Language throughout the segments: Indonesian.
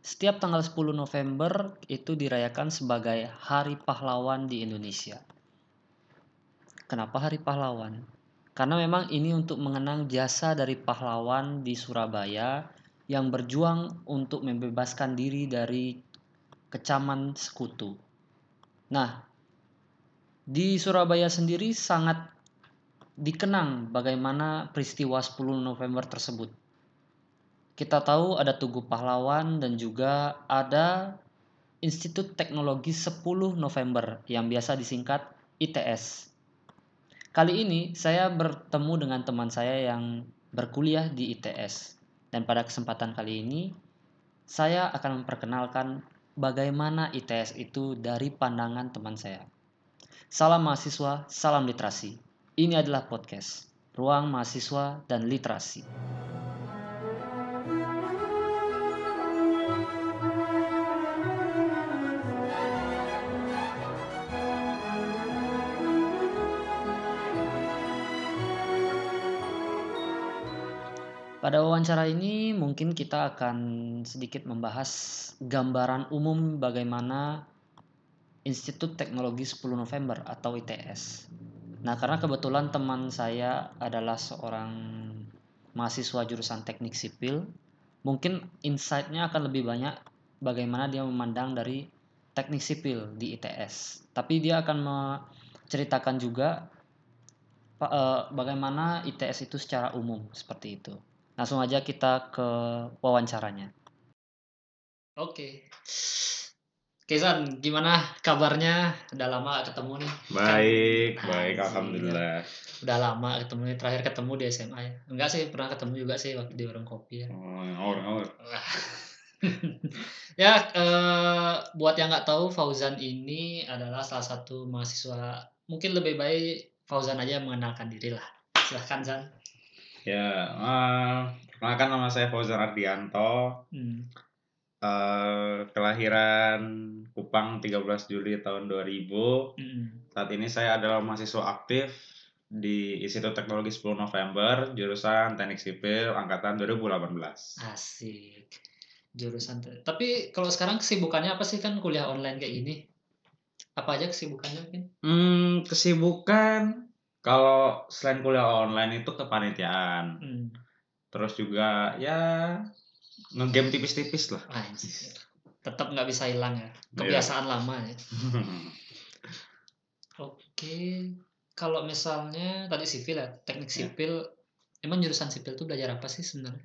Setiap tanggal 10 November itu dirayakan sebagai Hari Pahlawan di Indonesia. Kenapa Hari Pahlawan? Karena memang ini untuk mengenang jasa dari pahlawan di Surabaya yang berjuang untuk membebaskan diri dari kecaman sekutu. Nah, di Surabaya sendiri sangat dikenang bagaimana peristiwa 10 November tersebut. Kita tahu ada Tugu Pahlawan dan juga ada Institut Teknologi 10 November yang biasa disingkat ITS. Kali ini saya bertemu dengan teman saya yang berkuliah di ITS. Dan pada kesempatan kali ini saya akan memperkenalkan bagaimana ITS itu dari pandangan teman saya. Salam mahasiswa, salam literasi. Ini adalah podcast Ruang Mahasiswa dan Literasi. Pada wawancara ini mungkin kita akan sedikit membahas gambaran umum bagaimana Institut Teknologi 10 November atau ITS. Nah, karena kebetulan teman saya adalah seorang mahasiswa jurusan teknik sipil, mungkin insight-nya akan lebih banyak bagaimana dia memandang dari teknik sipil di ITS. Tapi dia akan menceritakan juga eh, bagaimana ITS itu secara umum seperti itu. Langsung aja kita ke wawancaranya. Oke. Kesan, gimana kabarnya? Udah lama ketemu nih. Baik, Kan- baik, Anjir. alhamdulillah. Udah lama ketemu nih. Terakhir ketemu di SMA ya. Enggak sih, pernah ketemu juga sih waktu di warung kopi ya. Oh, ngawur. ya, eh, buat yang nggak tahu, Fauzan ini adalah salah satu mahasiswa. Mungkin lebih baik Fauzan aja mengenalkan diri lah. Silahkan, Zan. Ya, uh, perkenalkan nama saya Fauzan Ardianto. Hmm. Eh, kelahiran Kupang 13 Juli tahun 2000. Mm-mm. Saat ini saya adalah mahasiswa aktif di Institut Teknologi 10 November, jurusan Teknik Sipil angkatan 2018. Asik. Jurusan. Tapi kalau sekarang kesibukannya apa sih kan kuliah online kayak gini? Apa aja kesibukannya mungkin? Hmm, kesibukan kalau selain kuliah online itu kepanitiaan. Hmm. Terus juga ya ngegame tipis-tipis lah. Anjir. Tetap nggak bisa hilang ya. Iya. Kebiasaan lama ya. Oke. Kalau misalnya tadi sipil ya, teknik Ya. sipil, emang jurusan sipil tuh belajar apa sih sebenarnya?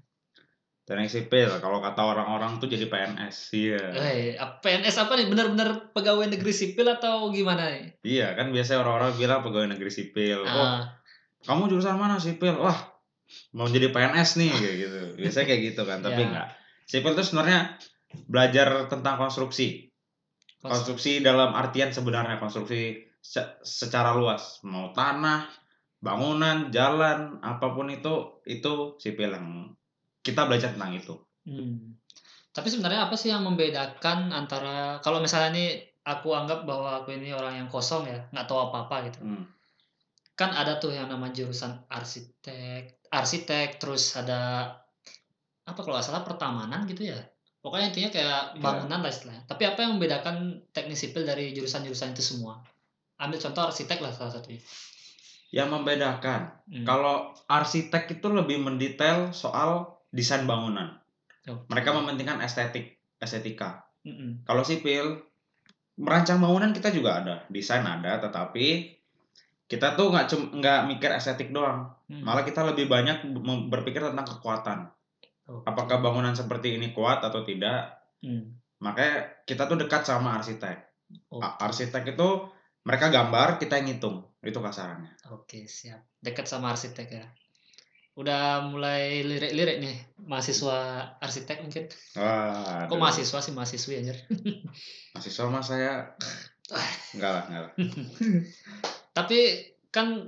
Teknik sipil, kalau kata orang-orang tuh jadi PNS. Iya. Eh, ap- PNS apa nih? Benar-benar pegawai negeri sipil atau gimana nih? Iya, kan biasanya orang-orang bilang pegawai negeri sipil. Oh, Ah, kamu jurusan mana sipil? Wah, mau jadi PNS nih kayak gitu. Biasanya kayak gitu kan, tapi Ya. enggak. Sipil itu sebenarnya belajar tentang konstruksi. Konstruksi dalam artian sebenarnya konstruksi se- secara luas, mau tanah, bangunan, jalan, apa pun itu itu sipil yang kita belajar tentang itu. Hmm. Tapi sebenarnya apa sih yang membedakan antara kalau misalnya nih aku anggap bahwa aku ini orang yang kosong ya, nggak tahu apa-apa gitu. Hmm. Kan ada tuh yang nama jurusan arsitek, arsitek, terus ada apa kalau nggak salah pertamanan gitu ya. Pokoknya intinya kayak Iya. bangunan lah istilahnya. Tapi apa yang membedakan teknik sipil dari jurusan-jurusan itu semua? Ambil contoh arsitek lah salah satunya. Yang membedakan Hmm. Kalau arsitek itu lebih mendetail soal desain bangunan. Oke. Mereka mementingkan estetik, estetika. Mm-mm. Kalau sipil, merancang bangunan kita juga ada, desain ada, tetapi kita tuh nggak cum- nggak mikir estetik doang, Hmm. malah kita lebih banyak berpikir tentang kekuatan. Oke. Apakah bangunan seperti ini kuat atau tidak? Hmm. Makanya kita tuh dekat sama arsitek. A- Arsitek itu mereka gambar, kita yang ngitung. Itu kasarannya. Oke, siap. Dekat sama arsitek ya. Udah mulai lirik-lirik nih mahasiswa arsitek mungkin. Wah, Kok mahasiswa sih mahasiswi anjir. mahasiswa mah saya enggak lah, enggak lah. Tapi kan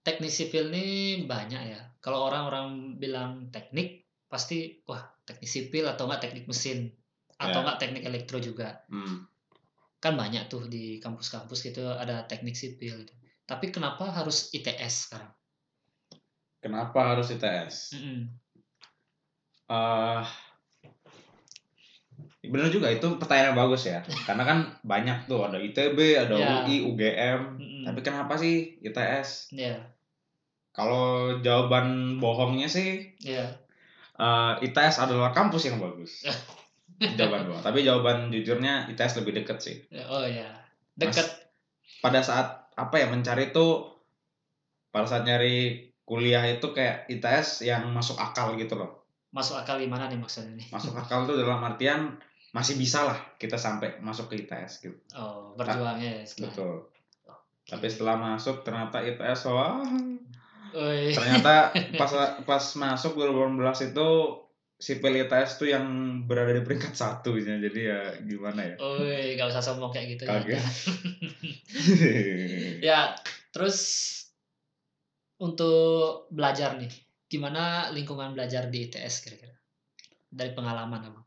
teknik sipil ini banyak ya. Kalau orang-orang bilang teknik pasti wah teknik sipil atau enggak teknik mesin atau Ya. enggak teknik elektro juga. Hmm. Kan banyak tuh di kampus-kampus gitu ada teknik sipil gitu. Tapi kenapa harus ITS sekarang? Kenapa harus ITS? Mm-mm. Eh, Bener juga itu pertanyaan yang bagus ya. Karena kan banyak tuh ada ITB, ada Ya. UI, UGM. Mm-mm. Tapi kenapa sih ITS? ya Kalau jawaban bohongnya sih ya eh, ITS adalah kampus yang bagus. jawaban bohong. Tapi jawaban jujurnya ITS lebih deket sih. oh ya dekat Pada saat apa ya mencari tuh pada saat nyari kuliah itu kayak ITS yang masuk akal gitu loh. Masuk akal gimana nih maksudnya nih Masuk akal tuh dalam artian masih bisa lah kita sampai masuk ke ITS gitu. oh berjuangnya ya setelah. Betul. Tapi setelah masuk ternyata ITS wah Oi. ternyata pas pas masuk 2018 itu sipil ITS tuh yang berada di peringkat satu ya. jadi ya gimana ya Oi, gak usah sombong kayak gitu ya. kaget ya terus untuk belajar nih gimana lingkungan belajar di ITS kira-kira? Dari pengalaman emang.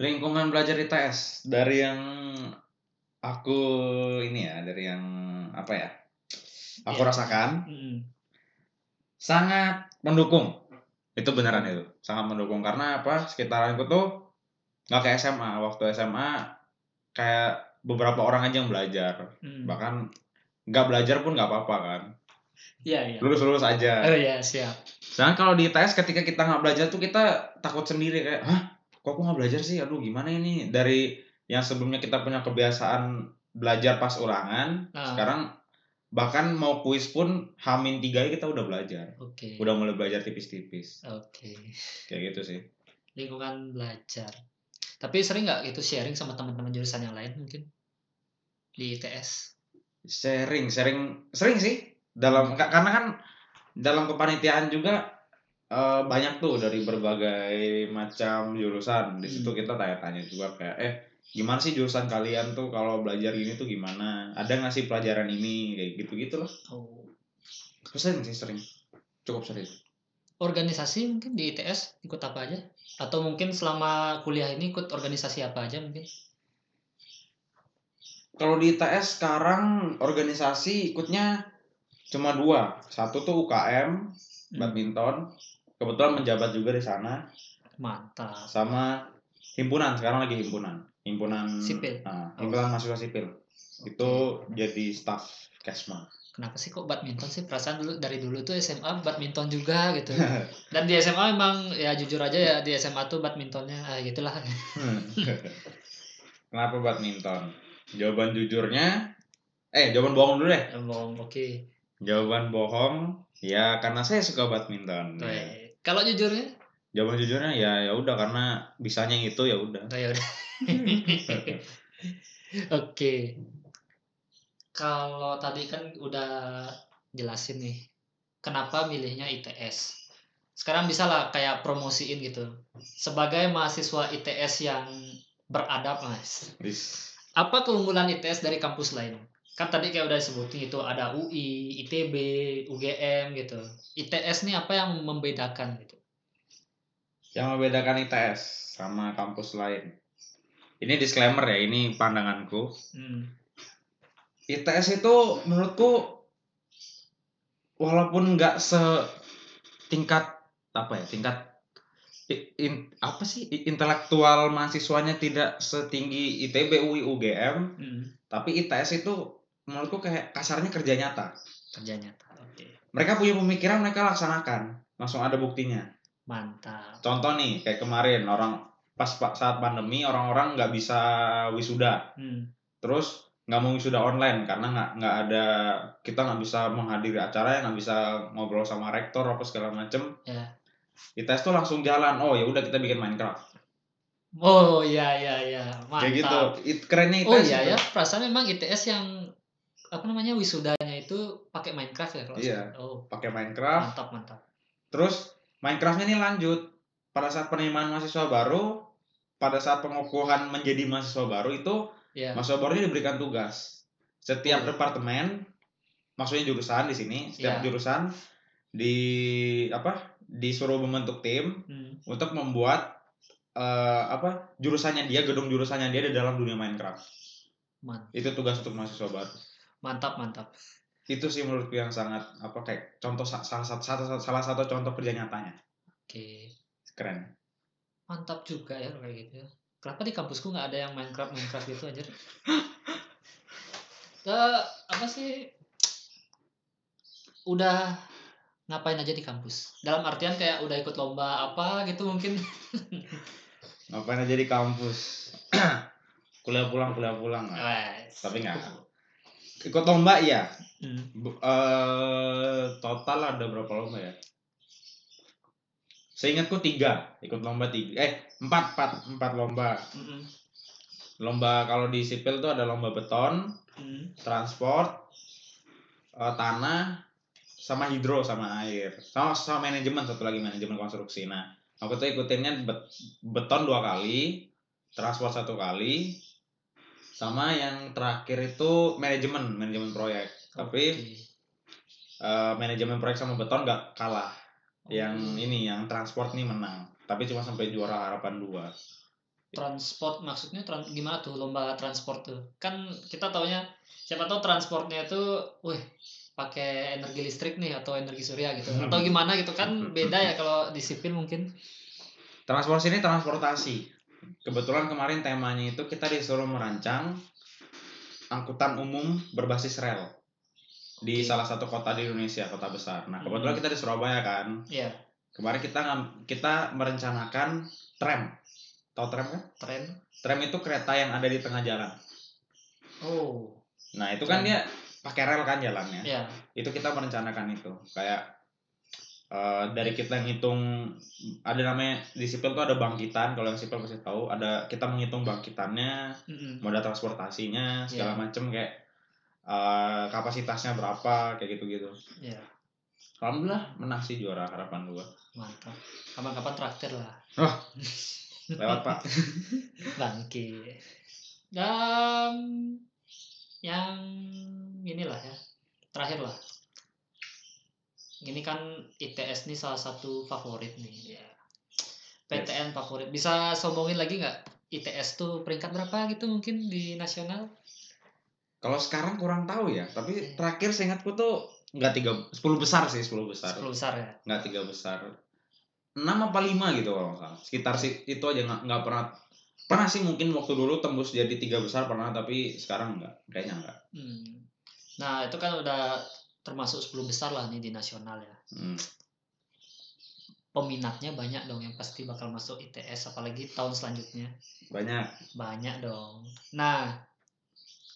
Lingkungan belajar ITS dari yang aku ini ya dari yang apa ya aku Iya. rasakan sangat mendukung. Itu beneran itu sangat mendukung. Karena apa? Sekitaranku tuh nggak kayak SMA waktu SMA kayak beberapa orang aja yang belajar. Mm. bahkan nggak belajar pun nggak apa-apa kan iya iya. Lulus lulus aja. Oh ya siap. Sedangkan kalau di ITS ketika kita nggak belajar tuh kita takut sendiri kayak hah? Kok aku nggak belajar sih? Aduh gimana ini? Dari yang sebelumnya kita punya kebiasaan belajar pas ulangan Nah. sekarang bahkan mau kuis pun hamin tiga kita udah belajar. Oke. Udah mulai belajar tipis-tipis. Oke. Kayak gitu sih. Lingkungan belajar. Tapi sering nggak gitu sharing sama teman-teman jurusan yang lain mungkin? Di ITS sharing sharing sering sih dalam ka- karena kan dalam kepanitiaan juga eh, banyak tuh dari berbagai macam jurusan. Di situ Hmm. kita tanya-tanya juga kayak eh gimana sih jurusan kalian tuh? Kalau belajar gini tuh gimana? Ada nggak sih pelajaran ini? Kayak gitu gitu loh. Oh. Sering sih sering. Cukup sering organisasi mungkin di ITS ikut apa aja? Atau mungkin selama kuliah ini ikut organisasi apa aja mungkin? Kalau di ITS sekarang organisasi ikutnya cuma dua. Satu tuh UKM Hmm, badminton. Kebetulan menjabat juga di sana. Mantap. Sama himpunan. Sekarang lagi himpunan. Himpunan Sipil. ah, himpunan mahasiswa sipil. Itu jadi staff kesma. Kenapa sih kok badminton sih? Perasaan dulu dari dulu tuh SMA badminton juga gitu. Dan di SMA emang ya jujur aja ya di SMA tuh badmintonnya ah, gitulah. Kenapa badminton? Jawaban jujurnya eh jawaban bohong dulu deh. Emang oke jawaban bohong ya karena saya suka badminton. Ya. Kalau jujurnya? Jawaban jujurnya ya ya udah karena bisanya itu ya udah. Oh, ya udah. Oke. Kalau tadi kan udah jelasin nih kenapa milihnya ITS sekarang bisa lah kayak promosiin gitu. Sebagai mahasiswa ITS yang beradab mas. Apa keunggulan ITS dari kampus lain kan tadi kayak udah disebutin itu ada UI, ITB, UGM gitu ITS nih apa yang membedakan gitu yang membedakan ITS sama kampus lain ini disclaimer ya ini pandanganku hmm. ITS itu menurutku walaupun nggak setingkat apa ya tingkat in- apa sih intelektual mahasiswanya tidak setinggi ITB UI UGM Hmm. tapi ITS itu menurutku kayak kasarnya kerja nyata. Kerja nyata oke. Mereka punya pemikiran mereka laksanakan. Langsung ada buktinya. Mantap. Contoh nih kayak kemarin orang pas pa- saat pandemi orang-orang nggak bisa wisuda. Hmm. terus nggak mau wisuda online karena nggak nggak ada kita nggak bisa menghadiri acara nggak bisa ngobrol sama rektor apa segala macem. Ya. ITS tuh langsung jalan oh ya udah kita bikin Minecraft. Oh iya iya iya mantap kayak gitu. It, kerennya ITS oh iya itu. ya perasaan memang ITS yang apa namanya wisudanya itu pakai Minecraft ya kalau Iya. oh. pakai Minecraft. Mantap mantap. Terus Minecraftnya ini lanjut. Pada saat penerimaan mahasiswa baru pada saat pengukuhan menjadi mahasiswa baru itu ya mahasiswa barunya diberikan tugas. Setiap Oh. departemen maksudnya jurusan di sini setiap Iya. jurusan di apa disuruh membentuk tim Hmm. untuk membuat eh, apa jurusannya dia gedung jurusannya dia di dalam dunia Minecraft. Man- itu tugas untuk mahasiswa baru mantap mantap. Itu sih menurutku yang sangat apa kayak contoh sa- salah satu, satu salah satu contoh kerja nyatanya. Oke. Keren. Mantap juga ya kayak gitu. Ya kenapa di kampusku nggak ada yang Minecraft Minecraft gitu aja Eh, apa sih? Udah ngapain aja di kampus? Dalam artian kayak udah ikut lomba apa gitu mungkin. Ngapain aja di kampus? kuliah pulang, kuliah pulang. lah. Tapi nggak. Ikut lomba iya. Hmm. Eh, total ada berapa lomba ya? Seingatku tiga, ikut lomba tiga. Eh, empat, empat, empat lomba. Mm-mm. Lomba kalau di sipil tuh ada lomba beton, Mm. transport, eh, tanah, sama hidro sama air. Sama sama manajemen satu lagi manajemen konstruksi. Nah, aku tuh ikutinnya bet- beton dua kali, transport satu kali, sama yang terakhir itu manajemen manajemen proyek. Tapi Oke. eh, manajemen proyek sama beton gak kalah. Yang Oh. ini yang transport nih menang. Tapi cuma sampai juara harapan dua. transport maksudnya tran- gimana tuh lomba transport tuh kan kita taunya siapa tahu transportnya itu wih pakai energi listrik nih atau energi surya gitu atau gimana gitu kan beda ya kalau di sipil mungkin Transportasi ini transportasi. Kebetulan kemarin temanya itu kita disuruh merancang angkutan umum berbasis rel di salah satu kota di Indonesia, kota besar. Nah, kebetulan Hmm. kita di Surabaya kan. ya Kemarin kita kita merencanakan tram. Tahu tram kan? tren Tram itu kereta yang ada di tengah jalan. oh Nah, itu kan Tram. dia pakai rel kan jalannya. ya Itu kita merencanakan itu. Kayak eh, dari kita ngitung ada namanya di sipil tuh ada bangkitan kalau yang sipil pasti tahu. Ada kita menghitung bangkitannya Mm-mm. moda transportasinya segala Iya. macem kayak eh, kapasitasnya berapa kayak gitu gitu ya alhamdulillah menang sih juara harapan gua. Mantap. Kapan-kapan traktir lah. Lewat pak. Bangke dan yang inilah ya terakhir lah ini kan ITS nih salah satu favorit nih. Ya PTN favorit. Bisa sombongin lagi nggak? ITS tuh peringkat berapa gitu mungkin di nasional? Kalau sekarang kurang tahu ya Iya. tapi terakhir seingatku tuh nggak tiga sepuluh besar sih sepuluh besar. 10 besar ya? Nggak tiga besar. Enam apa lima gitu kalau nggak salah. Sekitar sih itu aja nggak nggak pernah pernah sih mungkin waktu dulu tembus jadi tiga besar pernah tapi sekarang nggak kayaknya nggak. Hmm. nah itu kan udah termasuk 10 besar lah nih di nasional ya Hmm. peminatnya banyak dong yang pasti bakal masuk ITS apalagi tahun selanjutnya banyak Banyak dong. Nah,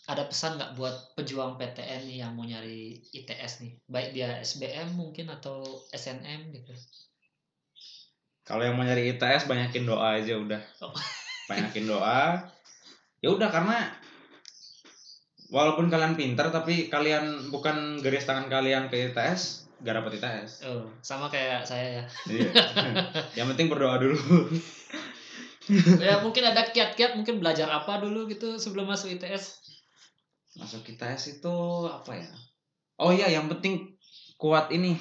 ada pesan nggak buat pejuang PTN nih yang mau nyari ITS nih? Baik dia SBM mungkin atau SNM gitu. Kalau yang mau nyari ITS banyakin doa aja udah. Oh. Banyakin doa. Ya udah karena walaupun kalian pintar tapi kalian bukan garis tangan kalian ke ITS, gak dapet ITS. Oh, sama kayak saya ya. Iya. yang penting berdoa dulu. ya mungkin ada kiat-kiat mungkin belajar apa dulu gitu sebelum masuk ITS. Masuk ITS itu apa ya? Oh iya, yang penting kuat ini.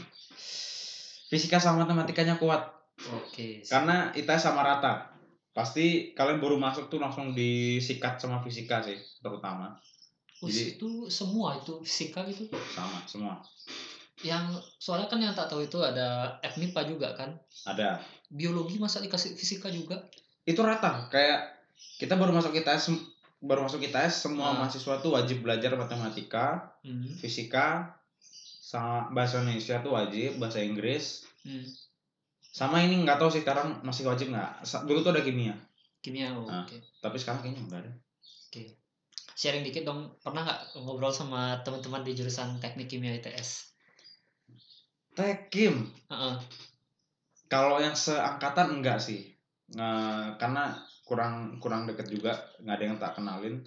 Fisika sama matematikanya kuat. Oke. Karena ITS sama rata. Pasti kalian baru masuk tuh langsung disikat sama fisika sih, terutama. Jadi- itu semua itu fisika gitu. Sama semua. Yang soalnya kan yang tak tahu itu ada FMIPA juga kan. Ada. Biologi masa dikasih fisika juga? itu rata kayak kita baru masuk ITS sem- baru masuk ITS semua Ah. mahasiswa tuh wajib belajar matematika Hmm. fisika sama bahasa Indonesia tuh wajib bahasa Inggris Hmm. sama ini nggak tahu sih sekarang masih wajib nggak dulu tuh ada kimia Kimia. oh, Ah. Oke. tapi sekarang kayaknya nggak ada sharing dikit dong pernah nggak ngobrol sama teman-teman di jurusan teknik kimia ITS Tekim Heeh. kalau yang seangkatan enggak sih. Nah, karena kurang kurang deket juga nggak ada yang tak kenalin.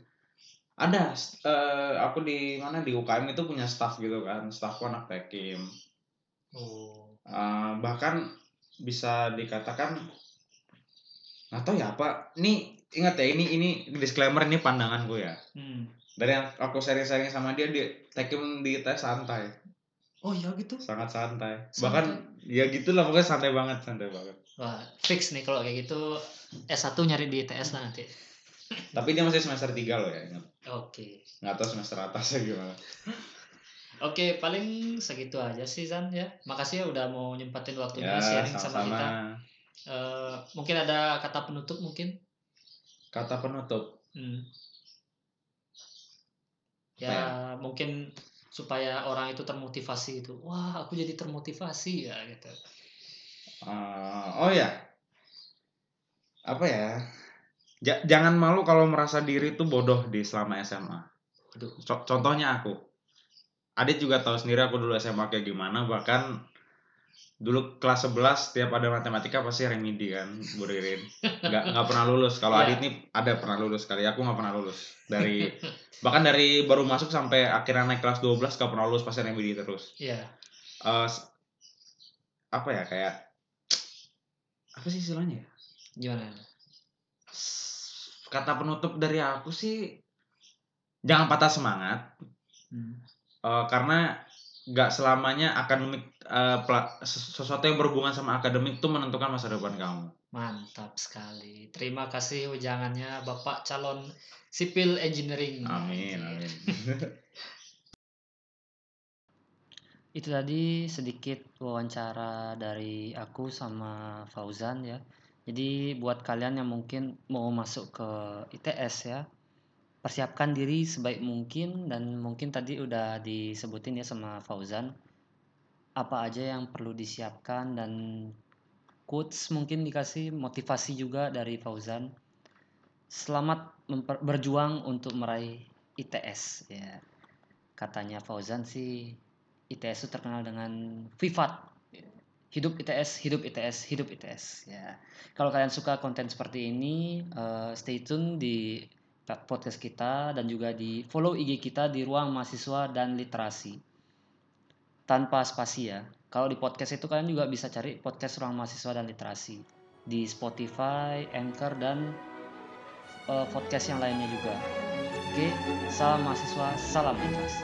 Ada eh, aku di mana di UKM itu punya staff gitu kan. Staffku anak Tekim oh. Uh, bahkan bisa dikatakan nggak tahu ya apa ini ingat ya ini ini disclaimer ini pandanganku ya. Hmm. dari yang aku sharing-sharing sama dia di tekim di tes santai. Oh iya gitu? Sangat santai. Santai. bahkan ya gitulah pokoknya santai banget santai banget. Wah fix nih kalau kayak gitu. S1 nyari di ITS lah nanti. Tapi dia masih semester 3 loh ya ingat. Oke. Nggak tahu semester atasnya gimana. Oke paling segitu aja sih Zan ya. Makasih ya udah mau nyempatin waktunya ya sharing sama kita. Sama-sama Eh, mungkin ada kata penutup mungkin Kata penutup. Hmm. Ya, mungkin supaya orang itu termotivasi itu. Wah, aku jadi termotivasi ya gitu. Eh, oh ya. Apa ya? Ja- jangan malu kalau merasa diri tuh bodoh di selama SMA. Co- contohnya aku. Adit juga tahu sendiri aku dulu SMA kayak gimana, bahkan dulu kelas 11 tiap ada matematika pasti remedi kan, Bu Ririn. Nggak nggak pernah lulus. Kalau Iya. Adit nih ada pernah lulus kali, aku nggak pernah lulus. Dari bahkan dari baru masuk sampai akhirnya naik kelas 12 nggak pernah lulus pasti remedi terus. Iya. Eh, s- apa ya kayak apa sih istilahnya ya? Gimana? kata penutup dari aku sih jangan patah semangat Hmm. eh, karena nggak selamanya akademik eh, ses- sesuatu yang berhubungan sama akademik itu menentukan masa depan kamu. Mantap sekali. Terima kasih ujangannya Bapak calon sipil engineering. Amin, amin. Itu tadi sedikit wawancara dari aku sama Fauzan ya. Jadi buat kalian yang mungkin mau masuk ke ITS ya, persiapkan diri sebaik mungkin dan mungkin tadi udah disebutin ya sama Fauzan apa aja yang perlu disiapkan dan quotes mungkin dikasih motivasi juga dari Fauzan. Selamat berjuang untuk meraih ITS ya. Katanya Fauzan sih ITS itu terkenal dengan Vivat. Hidup ITS, hidup ITS, hidup ITS. Ya, kalau kalian suka konten seperti ini, eh, stay tune di podcast kita dan juga di follow IG kita di Ruang Mahasiswa dan Literasi. Tanpa spasi ya. Kalau di podcast itu kalian juga bisa cari podcast Ruang Mahasiswa dan Literasi di Spotify, Anchor dan eh, podcast yang lainnya juga. Oke, salam mahasiswa, salam literasi.